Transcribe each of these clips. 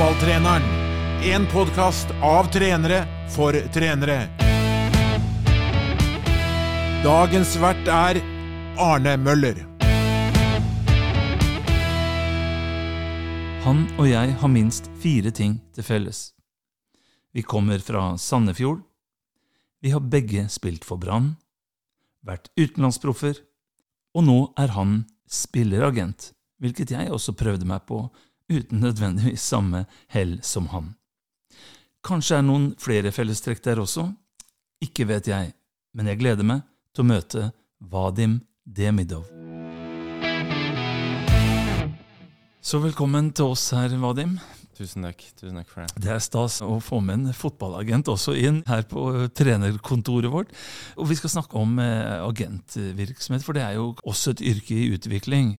Fotballtreneren. En podkast av trenere for trenere. Dagens vert er Arne Møller. Han og jeg har minst fire ting til felles. Vi kommer fra Sandefjord. Vi har begge spilt for Brann, vært utenlandsproffer, og nå er han spilleragent, hvilket jeg også prøvde meg på, uten nødvendigvis samme hell som han. Kanskje er noen flere fellestrekk der også? Ikke vet jeg, men jeg gleder meg til å møte Vadim Demidov. Så velkommen til oss her, Vadim. Tusen takk. Tusen takk for det. Det er stas å få med en fotballagent også inn her på trenerkontoret vårt. Og vi skal snakke om eh, agentvirksomhet, for det er jo også et yrke i utvikling.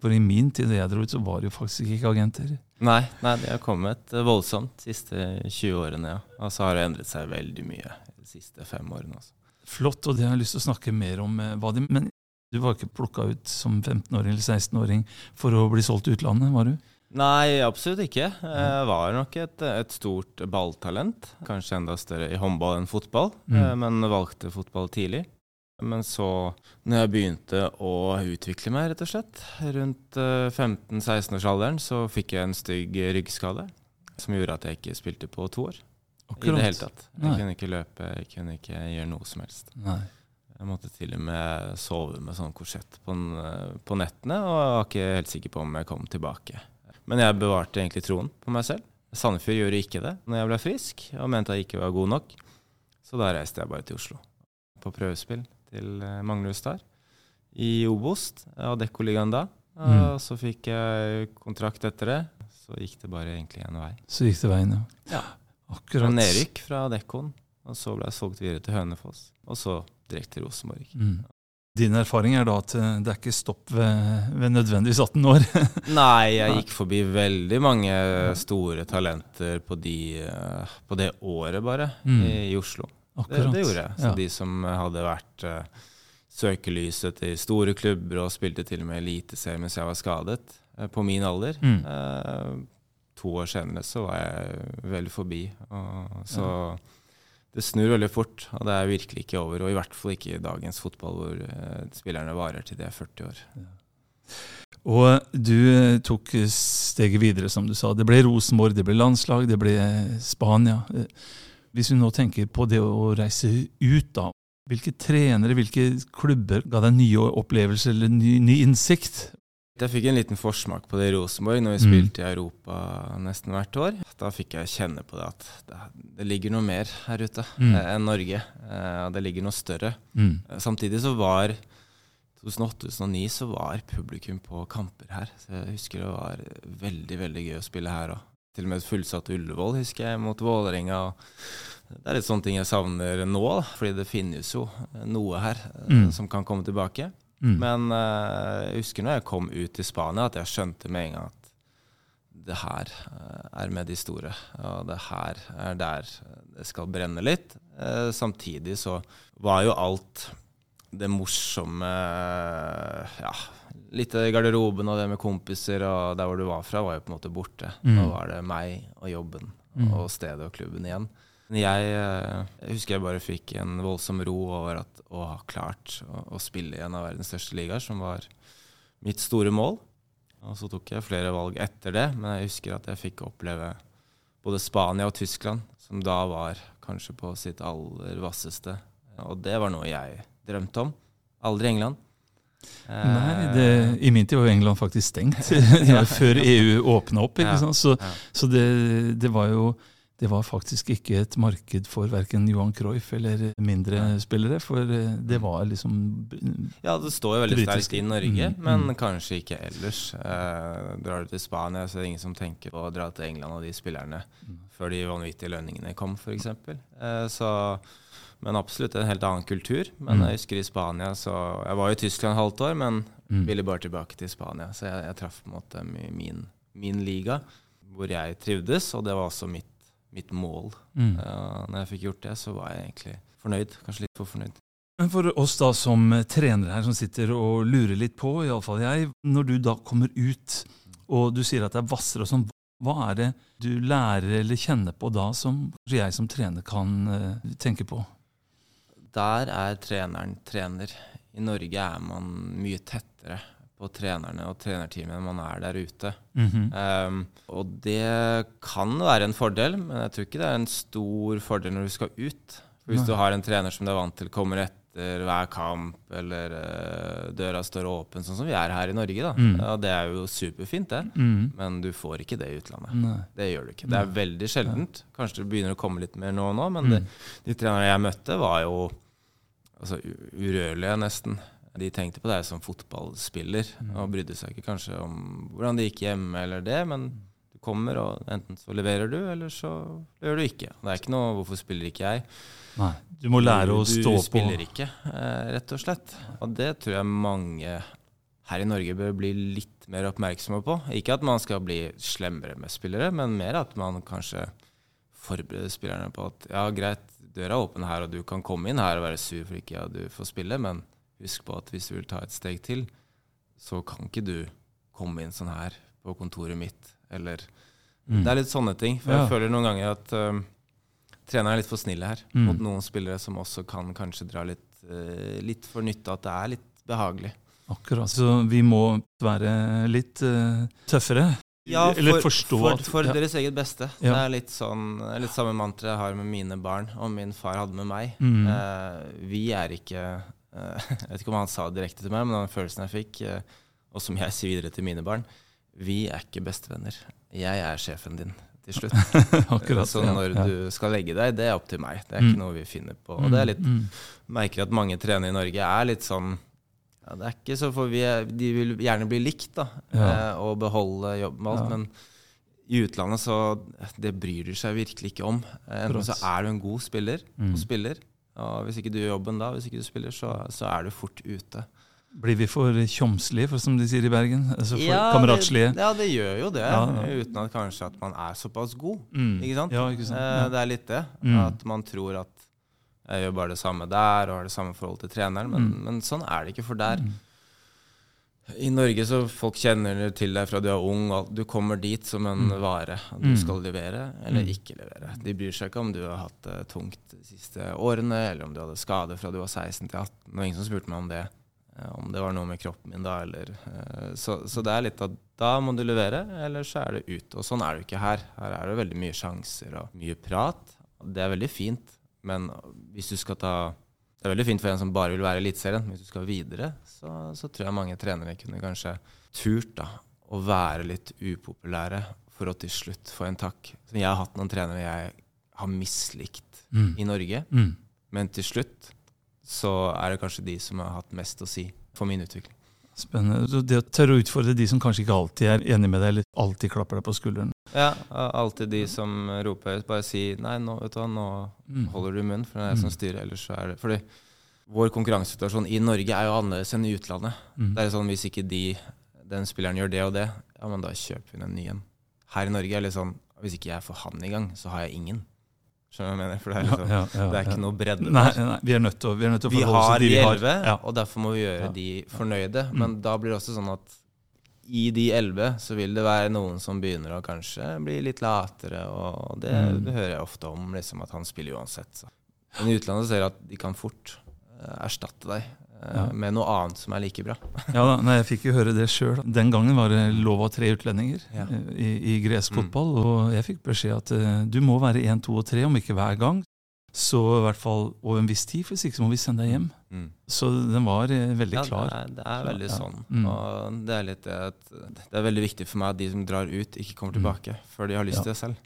For i min tid da jeg dro ut, så var det jo faktisk ikke agenter. Nei, nei, det har kommet voldsomt de siste 20 årene, ja. Og så har det endret seg veldig mye de siste fem årene. Altså. Flott, og det har jeg lyst til å snakke mer om, eh, Vadim. Men du var ikke plukka ut som 15-åring eller 16-åring for å bli solgt til utlandet, var du? Nei, absolutt ikke. Jeg var nok et, et stort balltalent. Kanskje enda større i håndball enn fotball, Mm. eh, men valgte fotball tidlig. Men så, når jeg begynte å utvikle meg, rett og slett, rundt eh, 15-16-årsalderen, så fikk jeg en stygg ryggskade som gjorde at jeg ikke spilte på to år. I det hele tatt. Jeg Nei. kunne ikke løpe, jeg kunne ikke gjøre noe som helst. Nei. Jeg måtte til og med sove med sånn korsett på, n- på nettene, og jeg var ikke helt sikker på om jeg kom tilbake. Men jeg bevarte egentlig troen på meg selv. Sandefjord gjorde ikke det når jeg ble frisk, og mente jeg ikke var god nok. Så da reiste jeg bare til Oslo på prøvespill til eh, Manglerud Star i Obost, Adeccoligaen da. Og Mm. så fikk jeg kontrakt etter det. Så gikk det bare egentlig en vei. Så gikk det veien, ja. Ja. Akkurat. Fra nedrykk fra Dekkon, og så ble jeg solgt videre til Hønefoss, og så direkte til Rosenborg. Mm. Din erfaring er da at eh, det er ikke stopp ved, ved nødvendigvis 18 år? Nei, jeg gikk forbi veldig mange store talenter på, de, eh, på det året, bare, Mm. i, i Oslo. Det, det gjorde jeg. Så Ja. de som hadde vært uh, søkelyset til store klubber og spilte til og med eliteserie mens jeg var skadet, uh, på min alder Mm. uh, To år senere så var jeg veldig forbi. Og, så det snur veldig fort, og det er virkelig ikke over. Og i hvert fall ikke i dagens fotball, hvor spillerne varer til de er 40 år. Og du tok steget videre, som du sa. Det ble Rosenborg, det ble landslag, det ble Spania. Hvis vi nå tenker på det å reise ut, da. Hvilke trenere, hvilke klubber ga deg nye opplevelser eller ny, ny innsikt? Jeg fikk en liten forsmak på det i Rosenborg når vi Mm. spilte i Europa nesten hvert år. Da fikk jeg kjenne på det at det, det ligger noe mer her ute Mm. eh, enn Norge. Eh, og det ligger noe større. Mm. Eh, Samtidig så var 2008-2009 så var publikum på kamper her. Så jeg husker det var veldig, veldig gøy å spille her òg. Til og med fullsatt Ullevål husker jeg, mot Vålerenga. Det er litt sånne ting jeg savner nå, da, fordi det finnes jo noe her eh, Mm. som kan komme tilbake. Mm. Men uh, jeg husker når jeg kom ut til Spania, at jeg skjønte med en gang at det her eh, er med de store. Og det her er der det skal brenne litt. Uh, samtidig så var jo alt det morsomme Ja, litt av garderoben og det med kompiser og der hvor du var fra, var jo på en måte borte. Mm. Nå var det meg og jobben Mm. og stedet og klubben igjen. Jeg, eh, jeg husker jeg bare fikk en voldsom ro over at å ha klart å, å spille i en av verdens største ligaer, som var mitt store mål. Og så tok jeg flere valg etter det, men jeg husker at jeg fikk oppleve både Spania og Tyskland, som da var kanskje på sitt aller vasseste. Og det var noe jeg drømte om. Aldri England. Nei, det, I min tid var jo England faktisk stengt, var før EU åpna opp. ikke sant? Så, så det, det var jo det var faktisk ikke et marked for verken Johan Cruyff eller mindre spillere. For eh, det var liksom Ja, det står jo veldig sterkt i Norge, Mm, men mm. kanskje ikke ellers. Eh, drar du til Spania, så er det ingen som tenker på å dra til England og de spillerne Mm. før de vanvittige lønningene kom, f.eks. Eh, så men absolutt en helt annen kultur. Men Mm. jeg husker i Spania så Jeg var jo i Tyskland halvt år, men mm. ville bare tilbake til Spania. Så jeg, jeg traff på en måte min, min liga, hvor jeg trivdes, og det var også mitt, mitt mål. Mm. Uh, når jeg fikk gjort det, så var jeg egentlig fornøyd. Kanskje litt for fornøyd. Men for oss da som trenere her som sitter og lurer litt på, iallfall jeg, når du da kommer ut og du sier at det er hvassere og sånn, Hva er det du lærer eller kjenner på da som jeg som trener kan eh, tenke på? Der er treneren trener. I Norge er man mye tettere på trenerne og trenerteamet enn man er der ute. Mhm. Um, og det kan være en fordel, men jeg tror ikke det er en stor fordel når du skal ut. For hvis Nei. du har en trener som du er vant til kommer etter hver kamp, eller uh, døra står åpen, sånn som vi er her i Norge, da. Mm. Ja, det er jo superfint, det. mm. Men du får ikke det i utlandet. Nei. Det gjør du ikke. Det er veldig sjeldent. Kanskje det begynner å komme litt mer nå og nå, men Mm. det, de trenerne jeg møtte, var jo altså, urørlige, nesten. De tenkte på deg som fotballspiller Mm. og brydde seg ikke kanskje om hvordan det gikk hjemme eller det, men du kommer, og enten så leverer du, eller så gjør du ikke. Det er ikke noe 'hvorfor spiller ikke jeg'? Nei. Du må lære å stå du spiller på. ikke, eh, rett og slett. Og det tror jeg mange her i Norge bør bli litt mer oppmerksomme på. Ikke at man skal bli slemmere med spillere, men mer at man kanskje forbereder spillerne på at ja, greit, døra er åpen her, og du kan komme inn her og være sur for ikke at du får spille, men husk på at hvis du vil ta et steg til, så kan ikke du komme inn sånn her på kontoret mitt, eller Mm. Det er litt sånne ting. For Ja. jeg føler noen ganger at um, trenerne er litt for snille her Mm. mot noen spillere som også kan kanskje dra litt, uh, litt for nytte at det er litt behagelig. Akkurat. Så vi må være litt uh, tøffere. Eller forstå for, at for ja. deres eget beste. Ja. Det er litt sånn litt samme mantra jeg har med mine barn, og min far hadde med meg. Mm. Uh, vi er ikke uh, Jeg vet ikke om han sa det direkte til meg, men den følelsen jeg fikk, uh, og som jeg sier videre til mine barn Vi er ikke bestevenner. Jeg er sjefen din til slutt. Akkurat. Så ja, når ja. du skal legge deg, det er opp til meg. Det er Mm. ikke noe vi finner på. Og det er litt Mm. merker at mange trenere i Norge er litt sånn ja, Det er ikke så for vi er, De vil gjerne bli likt da, Ja. eh, og beholde jobben med alt, Ja. men i utlandet så Det bryr de seg virkelig ikke om. Eh, Enten så er du en god spiller Mm. og spiller, og hvis ikke du gjør jobben da, hvis ikke du spiller, så, så er du fort ute. Blir vi for tjomslige, for som de sier i Bergen? Altså for Ja, kameratslige? Det, ja, det gjør jo det, Ja, ja. uten at kanskje at man er såpass god. Mm. Ikke sant? Ikke sant? Eh. Det er litt det. Mm. At man tror at jeg gjør bare det samme der, og har det samme forhold til treneren, men, Mm. men sånn er det ikke. For der Mm. i Norge så folk kjenner til deg fra du er ung, og du kommer dit som en Mm. vare. Du Mm. skal levere eller Mm. ikke levere. De bryr seg ikke om du har hatt det tungt de siste årene, eller om du hadde skade fra du var 16 til 18. Det var ingen som spurte meg om det. eh, Om det var noe med kroppen min da, eller eh, Så, så det er litt at da må du levere, eller så er det ut. Og sånn er det jo ikke her. Her er det veldig mye sjanser og mye prat. Det er veldig fint, men hvis du skal ta det er veldig fint for en som bare vil være i Eliteserien. Hvis du skal videre, så, så tror jeg mange trenere kunne kanskje turt da, å være litt upopulære for å til slutt få en takk. Så jeg har hatt noen trenere jeg har mislikt Mm. i Norge, Mm. men til slutt så er det kanskje de som har hatt mest å si for min utvikling. Spennende. Det å tørre å utfordre de som kanskje ikke alltid er enig med deg, eller alltid klapper deg på skulderen. Ja, alltid de som roper høyt, bare si nei, nå, vet du nå Mm. holder du munn, for det er jeg som styrer, ellers så er det Fordi vår konkurransesituasjon i Norge er jo annerledes enn i utlandet. Mm. Det er sånn, Hvis ikke de, den spilleren gjør det og det, ja, men da kjøper vi en ny en. Her i Norge er det sånn Hvis ikke jeg får han i gang, så har jeg ingen. Skjønner du hva jeg mener? For det er, liksom, ja, ja, det er ikke ja. noe bredde Nei, nei, vi er nødt til å, vi er nødt til å forholde oss har til de de elleve, Ja. og derfor må vi gjøre Ja. de fornøyde. Mm. Men da blir det også sånn at i de elleve så vil det være noen som begynner å kanskje bli litt latere, og det, Mm. det hører jeg ofte om, liksom at han spiller uansett. Så. Men i utlandet ser jeg at de kan fort eh, erstatte deg Ja. med noe annet som er like bra. Ja da, nei, Jeg fikk jo høre det sjøl. Den gangen var det lov av tre utlendinger Ja. eh, i, i gresk fotball. Og jeg fikk beskjed at uh, du må være én, to og tre, om ikke hver gang. Så i hvert fall over en viss tid, for hvis ikke så må vi sende deg hjem. Mm. Så den var eh, veldig Ja, klar. Det er, det er veldig Ja. sånn. Mm. Og det er litt det at det er veldig viktig for meg at de som drar ut, ikke kommer Mm. tilbake før de har lyst til det selv.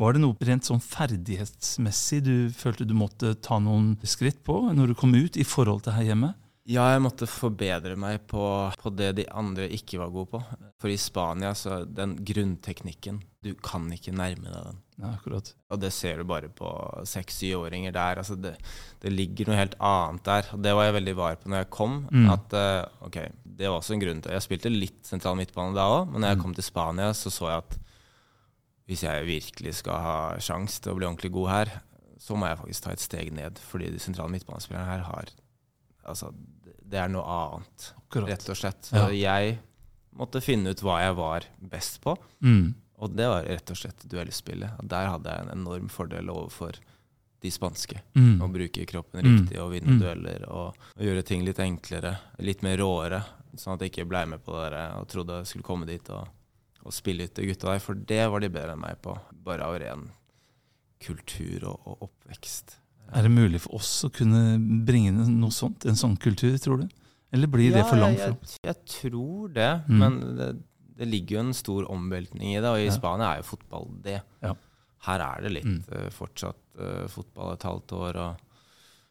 Var det noe rent sånn ferdighetsmessig du følte du måtte ta noen skritt på når du kom ut, i forhold til her hjemme? Ja, jeg måtte forbedre meg på, på det de andre ikke var gode på. For i Spania, så den grunnteknikken Du kan ikke nærme deg den. Ja, akkurat. Og det ser du bare på seks-syvåringer der. Altså det, det ligger noe helt annet der. Og det var jeg veldig var på når jeg kom. Mm. At eh, ok, Det var også en grunn til Jeg spilte litt sentral midtbane da òg, men når jeg Mm. kom til Spania, så så jeg at hvis jeg virkelig skal ha sjanse til å bli ordentlig god her, så må jeg faktisk ta et steg ned. Fordi de sentrale midtbanespillerne her har Altså, det- er noe annet akkurat. rett og slett. Så Ja. jeg måtte finne ut hva jeg var best på, Mm. Og det var rett og slett duellspillet. Der hadde jeg en enorm fordel overfor de spanske. Mm. Å bruke kroppen Mm. riktig og vinne Mm. dueller og, og gjøre ting litt enklere, litt mer råere. Sånn at jeg ikke blei med på det der og trodde jeg skulle komme dit og, og spille ut de gutta der. For det var de bedre enn meg på. Bare av ren kultur og, og oppvekst. Er det mulig for oss å kunne bringe inn noe sånt, en sånn kultur, tror du? Eller blir det for langt fram? jeg, jeg tror det, Mm. men det, det ligger jo en stor omveltning i det. Og i Ja. Spania er jo fotball det. Ja. Her er det litt Mm. eh, fortsatt uh, fotball et halvt år og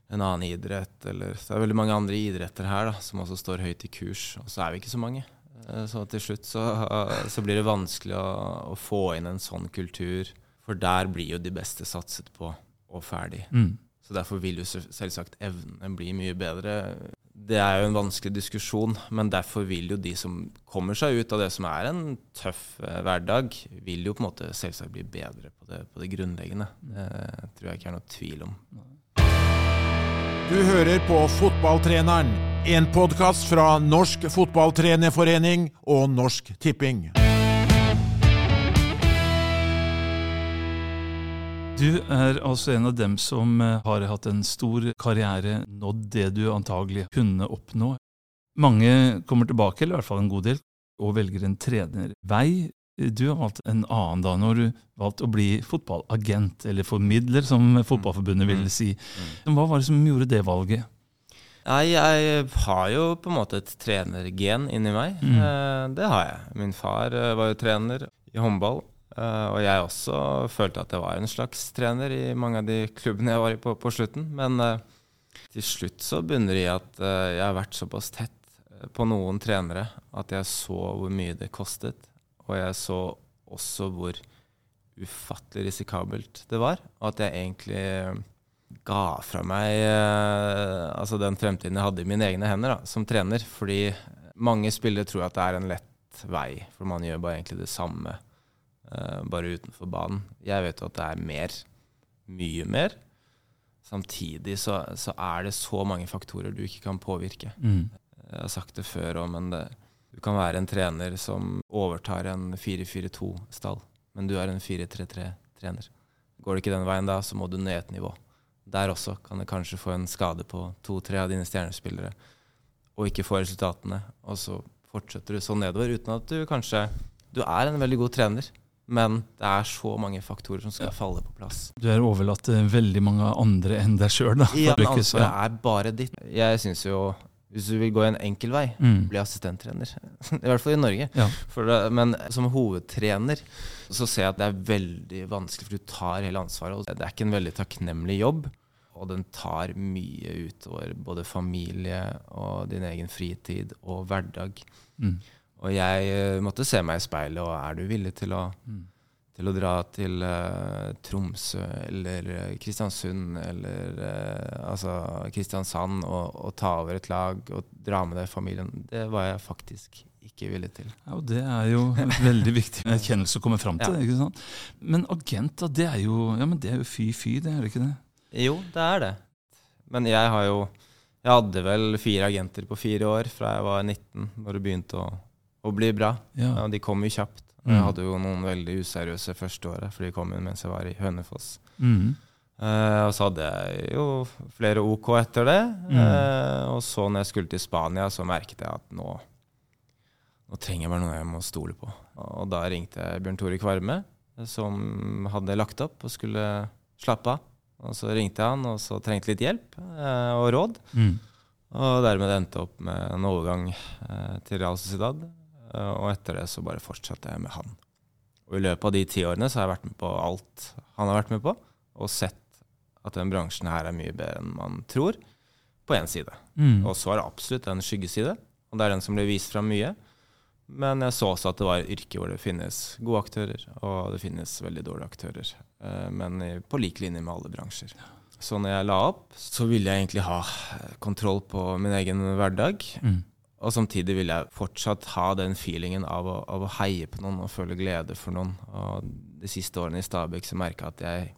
en annen idrett. Eller, det er veldig mange andre idretter her da, som også står høyt i kurs, og så er vi ikke så mange. Eh, Så til slutt så, så blir det vanskelig å, å få inn en sånn kultur, for der blir jo de beste satset på, og ferdig. Mm. Så derfor vil jo selvsagt evnene bli mye bedre. Det er jo en vanskelig diskusjon, men derfor vil jo de som kommer seg ut av det som er en tøff eh, hverdag, vil jo på en måte selvsagt bli bedre på det, på det grunnleggende. Det tror jeg ikke er noe tvil om. Du hører på Fotballtreneren, en podkast fra Norsk Fotballtrenerforening og Norsk Tipping. Du er altså en av dem som eh, har hatt en stor karriere, nådd det du antagelig kunne oppnå. Mange kommer tilbake, eller i hvert fall en god del, og velger en trenervei. Du har valgt en annen da, når du valgte å bli fotballagent, eller formidler, som Fotballforbundet ville si. Hva var det som gjorde det valget? Nei, jeg har jo på en måte et trenergen inni meg. Mm. Eh, Det har jeg. Min far eh, var jo trener i håndball. eh, Og jeg også følte at jeg var en slags trener i mange av de klubbene jeg var i på, på slutten. Men til slutt så bunner det i at jeg har vært såpass tett på noen trenere at jeg så hvor mye det kostet. Og jeg så også hvor ufattelig risikabelt det var. Og at jeg egentlig eh, ga fra meg eh, altså den fremtiden jeg hadde i mine egne hender da, som trener. Fordi mange spillere tror at det er en lett vei, for man gjør bare egentlig det samme, eh, bare utenfor banen. Jeg vet jo at det er mer. Mye mer. Samtidig så, så er det så mange faktorer du ikke kan påvirke. Mm. Jeg har sagt det før òg, men det, du kan være en trener som overtar en 4-4-2-stall, men du er en 4-3-3-trener. Går det ikke den veien da, så må du ned et nivå. Der også kan det kanskje få en skade på to-tre av dine stjernespillere, og ikke få resultatene. Og så fortsetter du sånn nedover, uten at du kanskje Du er en veldig god trener, men det er så mange faktorer som skal Ja. falle på plass. Du er overlatt til veldig mange andre enn deg sjøl, da. Ja, ansvaret er bare ditt. Jeg syns jo hvis du vil gå en enkel vei, Mm. bli assistenttrener. I hvert fall i Norge. Ja. For det, men som hovedtrener så ser jeg at det er veldig vanskelig, for du tar hele ansvaret. og Det er ikke en veldig takknemlig jobb, og den tar mye utover både familie og din egen fritid og hverdag. Mm. Og jeg eh, måtte se meg i speilet, og er du villig til å, Mm. Til å dra til uh, Tromsø eller eh, Kristiansund eller uh, altså Kristiansand og, og ta over et lag og dra med deg familien? Det var jeg faktisk ikke villig til. Ja, og Det er jo en veldig viktig erkjennelse å komme fram til. Ja. ikke sant? Men agent, da, det er jo ja, men det er jo fy-fy, det er det ikke det? Jo, det er det. Men jeg har jo Jeg hadde vel fire agenter på fire år fra jeg var 19, når det begynte å, å bli bra. Ja. Ja, de kom jo kjapt. Mm. Jeg hadde jo noen veldig useriøse første året, for de kom inn mens jeg var i Hønefoss. Mm. Uh, og så hadde jeg jo flere OK etter det. Mm. Uh, og så når jeg skulle til Spania, så merket jeg at nå, nå trenger jeg bare noe jeg må stole på. Og da ringte jeg Bjørn Tore Kvarme, som hadde lagt opp og skulle slappe av. Og så ringte jeg han og så trengte litt hjelp uh, og råd. Mm. Og dermed endte opp med en overgang til Real Sociedad. Eh, og etter det så bare fortsatte jeg med han. Og i løpet av de ti årene så har jeg vært med på alt han har vært med på, og sett at den bransjen her er mye bedre enn man tror, på én side. Mm. Og så er det absolutt en skyggeside, og det er den som blir vist fram mye. Men jeg så også at det var et yrke hvor det finnes gode aktører, og det finnes veldig dårlige aktører. Eh, Men på lik linje med alle bransjer. Så når jeg la opp, så ville jeg egentlig ha kontroll på min egen hverdag. Mm. Og samtidig vil jeg fortsatt ha den feelingen av å, av å heie på noen og føle glede for noen. Og de siste årene i Stabæk så merka jeg at jeg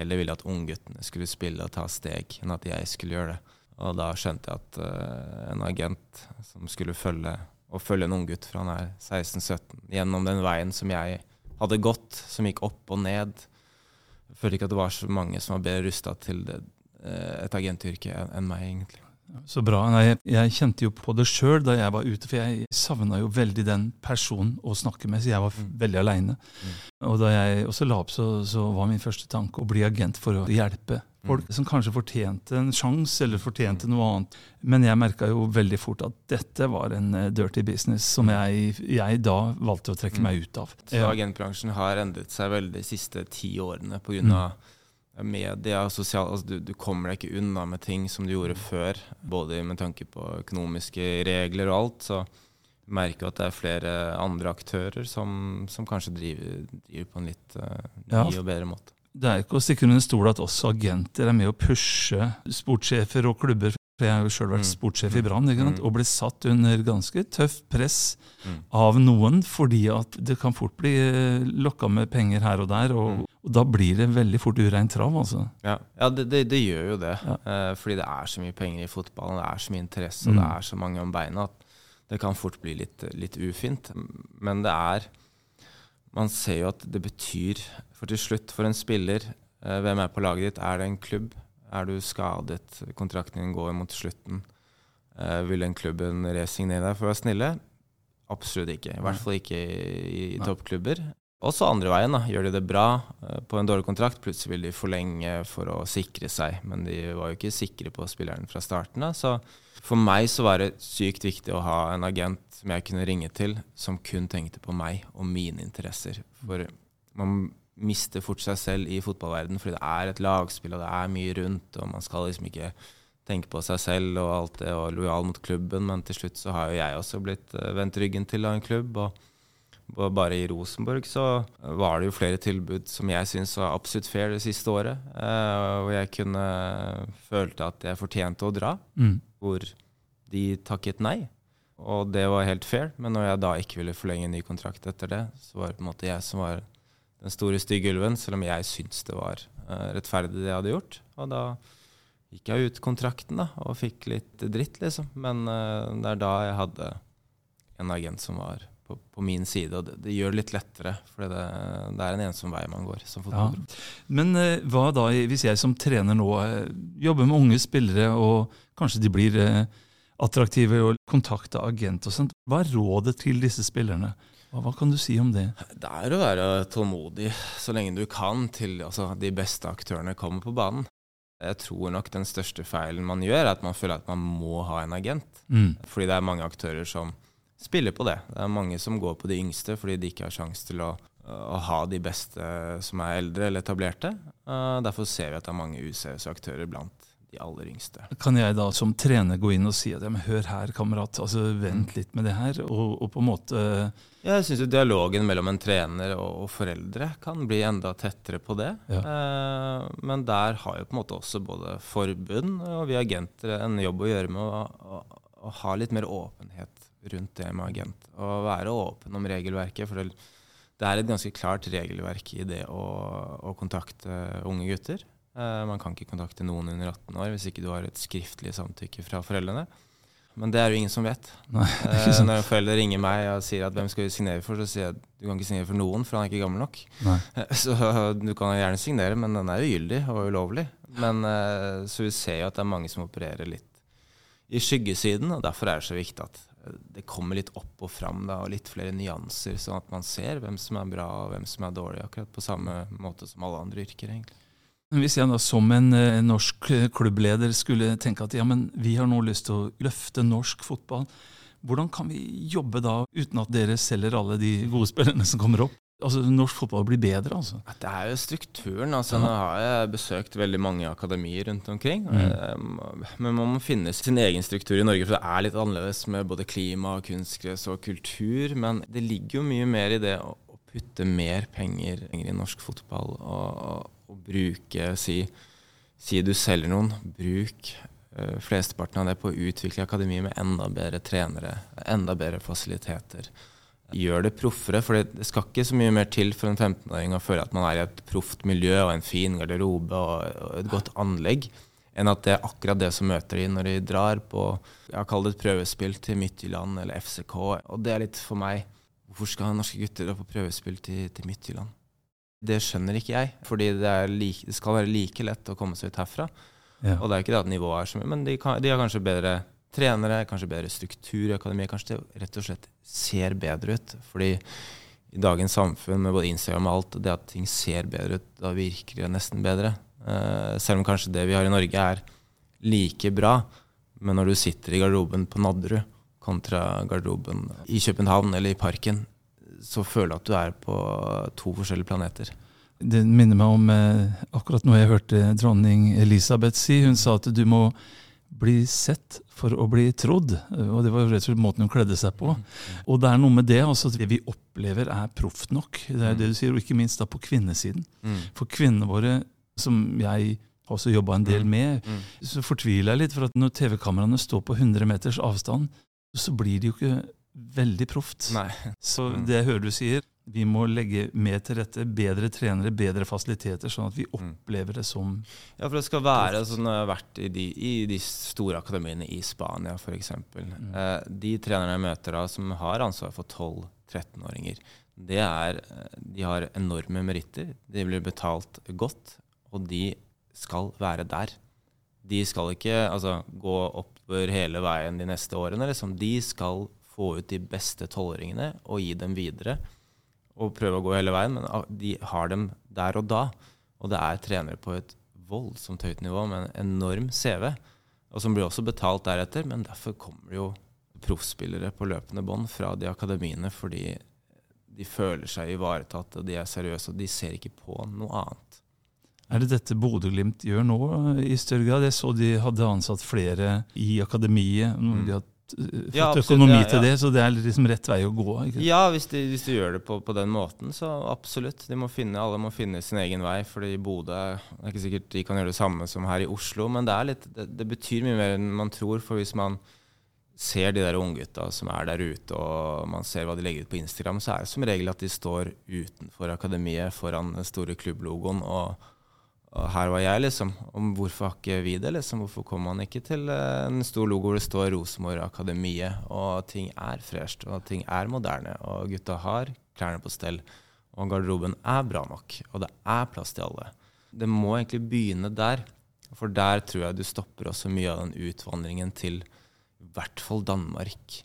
heller ville at ungguttene skulle spille og ta steg, enn at jeg skulle gjøre det. Og da skjønte jeg at uh, en agent som skulle følge, følge en unggutt fra han er 16-17 gjennom den veien som jeg hadde gått, som gikk opp og ned. Jeg følte ikke at det var så mange som var bedre rusta til det, uh, et agentyrke enn meg, egentlig. Så bra. Nei, jeg, kjente jo på det sjøl da jeg var ute, for jeg savna jo veldig den personen å snakke med, så jeg var Mm. veldig aleine. Mm. Og da jeg også la opp, så, så var min første tanke å bli agent for å hjelpe folk Mm. som kanskje fortjente en sjanse eller fortjente noe annet. Men jeg merka jo veldig fort at dette var en eh, dirty business som jeg, jeg da valgte å trekke Mm. meg ut av. Så agentbransjen har endret seg veldig de siste ti årene pga. Mm. Media sosial altså du, du kommer deg ikke unna med ting som du gjorde før, både med tanke på økonomiske regler og alt. Så jeg merker jo at det er flere andre aktører som, som kanskje driver, driver på en litt uh, ny Ja. og bedre måte. Det er ikke å stikke under stol at også agenter er med å pushe sportssjefer og klubber. For jeg har jo sjøl vært Mm. sportssjef i Brann? Mm. og ble satt under ganske tøft press Mm. av noen, fordi at det kan fort bli eh, lokka med penger her og der. Og, og da blir det veldig fort ureint trav. altså. Ja, ja det, det, det gjør jo det. Ja. Eh, fordi det er så mye penger i fotballen, det er så mye interesse, og Mm. det er så mange om beina at det kan fort bli litt, litt ufint. Men det er Man ser jo at det betyr For til slutt, for en spiller, eh, hvem er på laget ditt? Er det en klubb? Er du skadet? Kontrakten din går mot slutten. Eh, vil den klubben resignere deg for å være snille? Absolutt ikke. I hvert fall ikke i, i toppklubber. Også andre veien. da. Gjør de det bra eh, på en dårlig kontrakt, plutselig vil de forlenge for å sikre seg. Men de var jo ikke sikre på spilleren fra starten av. Så for meg så var det sykt viktig å ha en agent som jeg kunne ringe til, som kun tenkte på meg og mine interesser. For man mister fort seg selv i fotballverden fordi det er et lagspill, og det er mye rundt, og man skal liksom ikke tenke på seg selv og alt det, og lojal mot klubben, men til slutt så har jo jeg også blitt eh, vendt ryggen til av en klubb. og bare i Rosenborg så var det jo flere tilbud som jeg syns var absolutt fair det siste året. hvor og jeg kunne følte at jeg fortjente å dra, Mm. hvor de takket nei. Og det var helt fair, men når jeg da ikke ville forlenge en ny kontrakt etter det, så var det på en måte jeg som var den store stygge ulven, selv om jeg syntes det var eh, rettferdig det jeg hadde gjort. Og da gikk jeg ut kontrakten da, og fikk litt dritt, liksom. Men uh, det er da jeg hadde en agent som var på, på min side, og det, det gjør det litt lettere. For det, det er en ensom vei man går som Ja. Men uh, hva da hvis jeg som trener nå jobber med unge spillere, og kanskje de blir uh, attraktive og kontakter agent og sånt. Hva er rådet til disse spillerne? Hva, hva kan du si om det? Det er å være tålmodig så lenge du kan til altså, de beste aktørene kommer på banen. Jeg tror nok den største feilen man gjør, er at man føler at man må ha en agent. Mm. Fordi det er mange aktører som spiller på det. Det er mange som går på de yngste fordi de ikke har sjanse til å, å ha de beste som er eldre eller etablerte. Uh, derfor ser vi at det er mange useriøse aktører blant de aller yngste. Kan jeg da som trener gå inn og si at ja, men hør her, kamerat, altså vent litt med det her, og, og på en måte Jeg syns dialogen mellom en trener og, og foreldre kan bli enda tettere på det. Ja. Eh, men der har jo på en måte også både forbund og vi agenter en jobb å gjøre med å, å, å ha litt mer åpenhet rundt det med agent. Og være åpen om regelverket. For det, det er et ganske klart regelverk i det å, å kontakte unge gutter. Eh, man kan ikke kontakte noen under 18 år hvis ikke du har et skriftlig samtykke fra foreldrene. Men det er jo ingen som vet. Nei, Eh, når foreldre ringer meg og sier at hvem skal du signere for, så sier jeg at du kan ikke signere for noen, for han er ikke gammel nok. Nei. Så du kan gjerne signere, men den er ugyldig og ulovlig. Men, eh, så vi ser jo at det er mange som opererer litt i skyggesiden, og derfor er det så viktig at eh, det kommer litt opp og fram, da, og litt flere nyanser, sånn at man ser hvem som er bra og hvem som er dårlig, akkurat på samme måte som alle andre yrker, egentlig. Hvis jeg da som en eh, norsk eh, klubbleder skulle tenke at ja, men vi har nå lyst til å løfte norsk fotball, hvordan kan vi jobbe da uten at dere selger alle de gode spillerne som kommer opp? Altså, Norsk fotball blir bedre, altså. Det er jo strukturen. altså Nå har jeg besøkt veldig mange akademier rundt omkring. Mm. eh, Men man må finne sin egen struktur i Norge, for det er litt annerledes med både klima, kunstgress og kultur. Men det ligger jo mye mer i det å putte mer penger i norsk fotball og, og bruke si, si du selger noen, bruk uh, flesteparten av det på å utvikle akademi med enda bedre trenere, enda bedre fasiliteter gjør det proffere. For det skal ikke så mye mer til for en 15-åring å føle at man er i et proft miljø og en fin garderobe og, og et godt anlegg, enn at det er akkurat det som møter de når de drar på jeg har det et prøvespill til Midtjylland eller FCK. Og det er litt for meg Hvorfor skal norske gutter dra på prøvespill til, til Midtjylland? Det skjønner ikke jeg, fordi det, like, det, skal være like lett å komme seg ut herfra. Ja. Og det er ikke det at nivået er så mye, men de, kan, de, har kanskje bedre trenere, kanskje bedre struktur i akademiet. Kanskje det rett og slett ser bedre ut. Fordi i dagens samfunn med både Instagram og alt, det at ting ser bedre ut, da virker det nesten bedre. Uh, selv om kanskje det vi har i Norge er like bra, men når du sitter i garderoben på Nadderud kontra garderoben i København eller i parken, så føler du at du er på to forskjellige planeter. Det minner meg om eh, akkurat noe jeg hørte dronning Elisabeth si. Hun sa at du må bli sett for å bli trodd. Og det var rett og slett måten hun kledde seg på. Og det er noe med det altså, det vi opplever, er proft nok. Det er det du sier, og ikke minst da på kvinnesiden. Mm. For kvinnene våre, som jeg har også jobba en del mm. med, mm. så fortviler jeg litt. For at når TV-kameraene står på 100 meters avstand, så blir de jo ikke veldig proft. Så mm. det jeg hører du sier, vi må legge mer til rette, bedre trenere, bedre fasiliteter, sånn at vi opplever det som Ja, for det skal være sånn jeg har vært i de, i de store akademiene i Spania f.eks. Mm. Eh, de trenerne jeg møter da, som har ansvar for 12-13-åringer, det er, eh, de har enorme meritter. De blir betalt godt, og de skal være der. De skal ikke altså, gå oppover hele veien de neste årene. Liksom. De skal få ut de beste tolvåringene og gi dem videre. Og prøve å gå hele veien, men de har dem der og da. Og det er trenere på et voldsomt høyt nivå med en enorm CV, og som blir også betalt deretter. Men derfor kommer jo proffspillere på løpende bånd fra de akademiene fordi de føler seg ivaretatt, og de er seriøse, og de ser ikke på noe annet. Er det dette Bodø-Glimt gjør nå i større grad? Jeg så de hadde ansatt flere i akademiet. Mm. De har fått ja, økonomi ja, ja. til det, så det er liksom rett vei å gå. Ikke? Ja, hvis de, hvis de, gjør det på, på, den måten, så absolutt. De må finne, alle må finne sin egen vei. fordi Bodø det er ikke sikkert de kan gjøre det samme som her i Oslo, men det, litt, det, det betyr mye mer enn man tror. For hvis man ser de der unggutta som er der ute, og man ser hva de legger ut på Instagram, så er det som regel at de står utenfor akademiet foran den store klubblogoen. og og her var jeg, liksom. Om hvorfor har ikke vi det? liksom? Hvorfor kommer man ikke til eh, en stor logo hvor det står Rosenborg Akademiet, og ting er fresht, og ting er moderne, og gutta har klærne på stell, og garderoben er bra nok, og det er plass til alle. Det må egentlig begynne der, for der tror jeg du stopper også mye av den utvandringen til i hvert fall Danmark.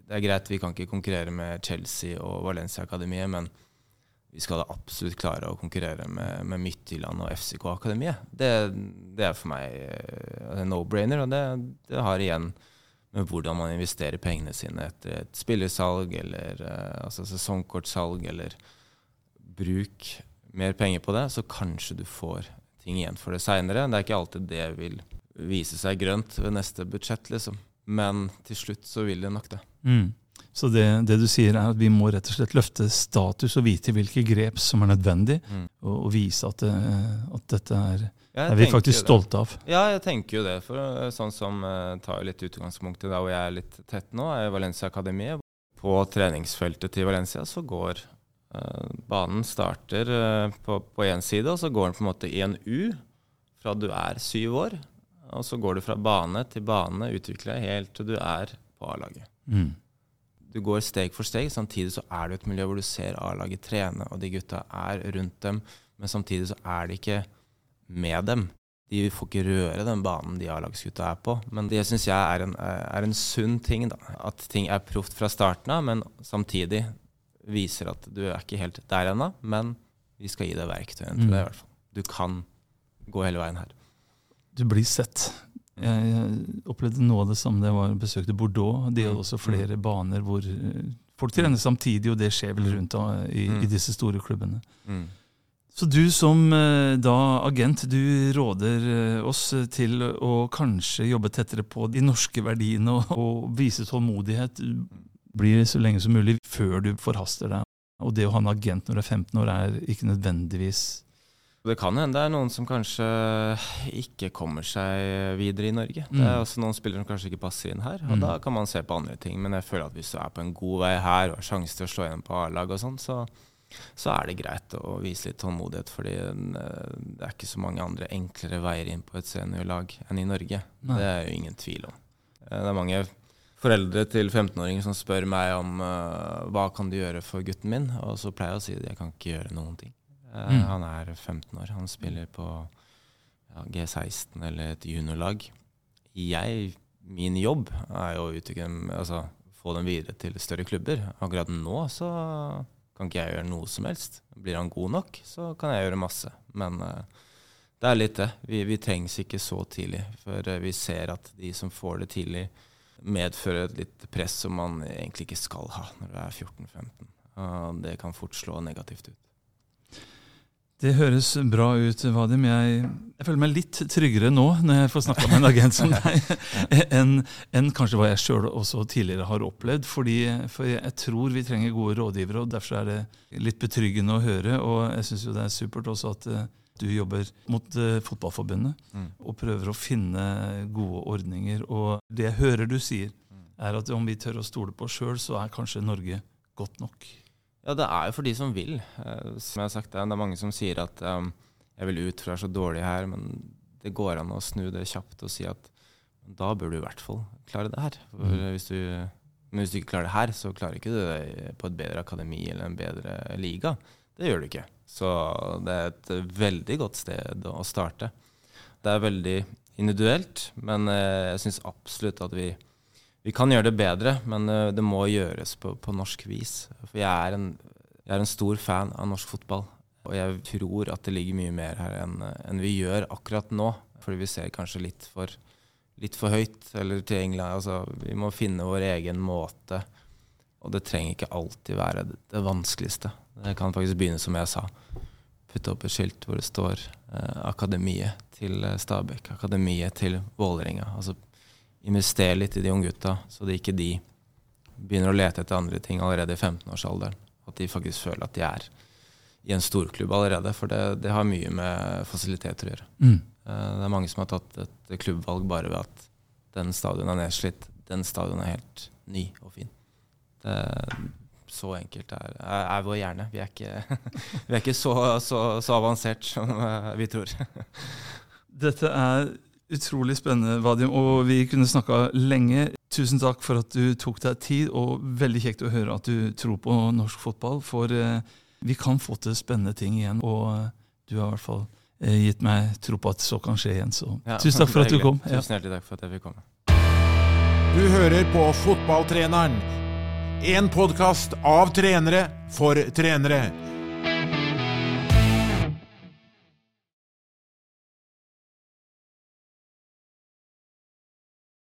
Det er greit, vi kan ikke konkurrere med Chelsea og Valencia Akademiet, men vi skal da absolutt klare å konkurrere med, med Midtjylland og FCK-akademiet. Det, det, er for meg en no-brainer, og det, det, har igjen med hvordan man investerer pengene sine etter et spillersalg eller uh, altså sesongkortsalg, eller bruk mer penger på det, så kanskje du får ting igjen for det seinere. Det er ikke alltid det vil vise seg grønt ved neste budsjett, liksom. Men til slutt så vil det nok det. Mm. Så det, det, du sier er at vi må rett og slett løfte status og vite hvilke grep som er nødvendig, mm. og, og, vise at, det, at dette er, er vi faktisk stolte av. Ja, jeg tenker jo det. For eh, sånn som uh, tar litt utgangspunkt i der hvor jeg er litt tett nå, er Valencia Akademiet. På treningsfeltet til Valencia så går uh, banen starter uh, på én side, og så går den på en måte i en U fra du er syv år. Og så går du fra bane til bane, utvikler deg helt til du er på A-laget. Mm du går steg for steg. Samtidig så er det et miljø hvor du ser A-laget trene, og de gutta er rundt dem. Men samtidig så er de ikke med dem. De får ikke røre den banen de A-lagsgutta er på. Men det syns jeg er en, er en, sunn ting. da. At ting er proft fra starten av, men samtidig viser at du er ikke helt der ennå. Men vi skal gi deg verktøyene til det, i hvert fall. Du kan gå hele veien her. Du blir sett. Jeg opplevde noe av det samme da jeg besøkte Bordeaux. De har mm. også flere mm. baner hvor eh, folk trener samtidig, og det skjer vel rundt rundt i, i disse store klubbene. Mm. Så du som eh, da agent, du råder eh, oss til å kanskje jobbe tettere på de norske verdiene og, og vise tålmodighet. Blir så lenge som mulig før du forhaster deg. Og det å ha en agent når du er 15 år, er ikke nødvendigvis det kan hende det er noen som kanskje ikke kommer seg videre i Norge. Mm. Det er mm. også noen spillere som kanskje ikke passer inn her, og mm. da kan man se på andre ting. Men jeg føler at hvis du er på en god vei her og har sjanse til å slå igjen på A-lag og sånn, så, så, er det greit å vise litt tålmodighet. fordi det er ikke så mange andre enklere veier inn på et seniorlag enn i Norge. Nei. Det er jo ingen tvil om. Det er mange foreldre til 15-åringer som spør meg om uh, hva kan du gjøre for gutten min, og så pleier jeg å si at jeg kan ikke gjøre noen ting. Uh, mm. Han er 15 år. Han spiller på ja, G16 eller et juniorlag. Jeg, min jobb er jo å utvikle altså, få dem videre til større klubber. Akkurat nå så kan ikke jeg gjøre noe som helst. Blir han god nok, så kan jeg gjøre masse. Men uh, det er litt det. Vi, vi trengs ikke så tidlig. For vi ser at de som får det tidlig, medfører et litt press som man egentlig ikke skal ha når du er 14-15. Uh, det kan fort slå negativt ut. Det høres bra ut, Vadim. Jeg, jeg, føler meg litt tryggere nå når jeg får snakka med en agent som deg, enn en kanskje hva jeg sjøl også tidligere har opplevd. Fordi, for jeg tror vi trenger gode rådgivere, og derfor er det litt betryggende å høre. Og jeg syns det er supert også at eh, du jobber mot uh, Fotballforbundet mm. og prøver å finne gode ordninger. Og det jeg hører du sier, mm. er at om vi tør å stole på oss sjøl, så er kanskje Norge godt nok. Ja, det er jo for de som vil. Uh, som jeg har sagt, Det er mange som sier at um, jeg vil ut, for det er så dårlig her. Men det går an å snu det kjapt og si at da bør du i hvert fall klare det her. For mm. hvis du, men hvis du ikke klarer det her, så klarer ikke du det på et bedre akademi eller en bedre liga. Det gjør du ikke. Så det er et veldig godt sted å starte. Det er veldig individuelt, men eh, jeg syns absolutt at vi, vi kan gjøre det bedre, men eh, det må gjøres på, på norsk vis. For jeg er, en, jeg er, en, stor fan av norsk fotball, og jeg tror at det ligger mye mer her enn, enn vi gjør akkurat nå. Fordi vi ser kanskje litt for, litt for høyt eller til England. Altså, vi må finne vår egen måte, og det trenger ikke alltid være det, det vanskeligste. Det kan faktisk begynne som jeg sa. Putte opp et skilt hvor det står eh, 'Akademiet til eh, Stabæk', 'Akademiet til Vålerenga'. Altså investere litt i de unge gutta, så det ikke de begynner å lete etter andre ting allerede i 15-årsalderen. At de faktisk føler at de er i en storklubb allerede. For det, det har mye med fasiliteter å gjøre. Mm. Eh, det er mange som har tatt et klubbvalg bare ved at den stadion er nedslitt. Den stadion er helt ny og fin. Det, så enkelt er, er, vår hjerne. Vi er ikke, vi er ikke så, så, så, avansert som eh, vi tror. Dette er utrolig spennende, Vadim, og vi kunne snakka lenge. Tusen takk for at du tok deg tid, og veldig kjekt å høre at du tror på norsk fotball. For eh, vi kan få til spennende ting igjen, og eh, du har i hvert fall gitt meg tro på at så kan skje igjen. Så ja, tusen takk for at du kom. Tusen hjertelig takk for at jeg fikk komme. Du hører på Fotballtreneren en podkast av trenere for trenere.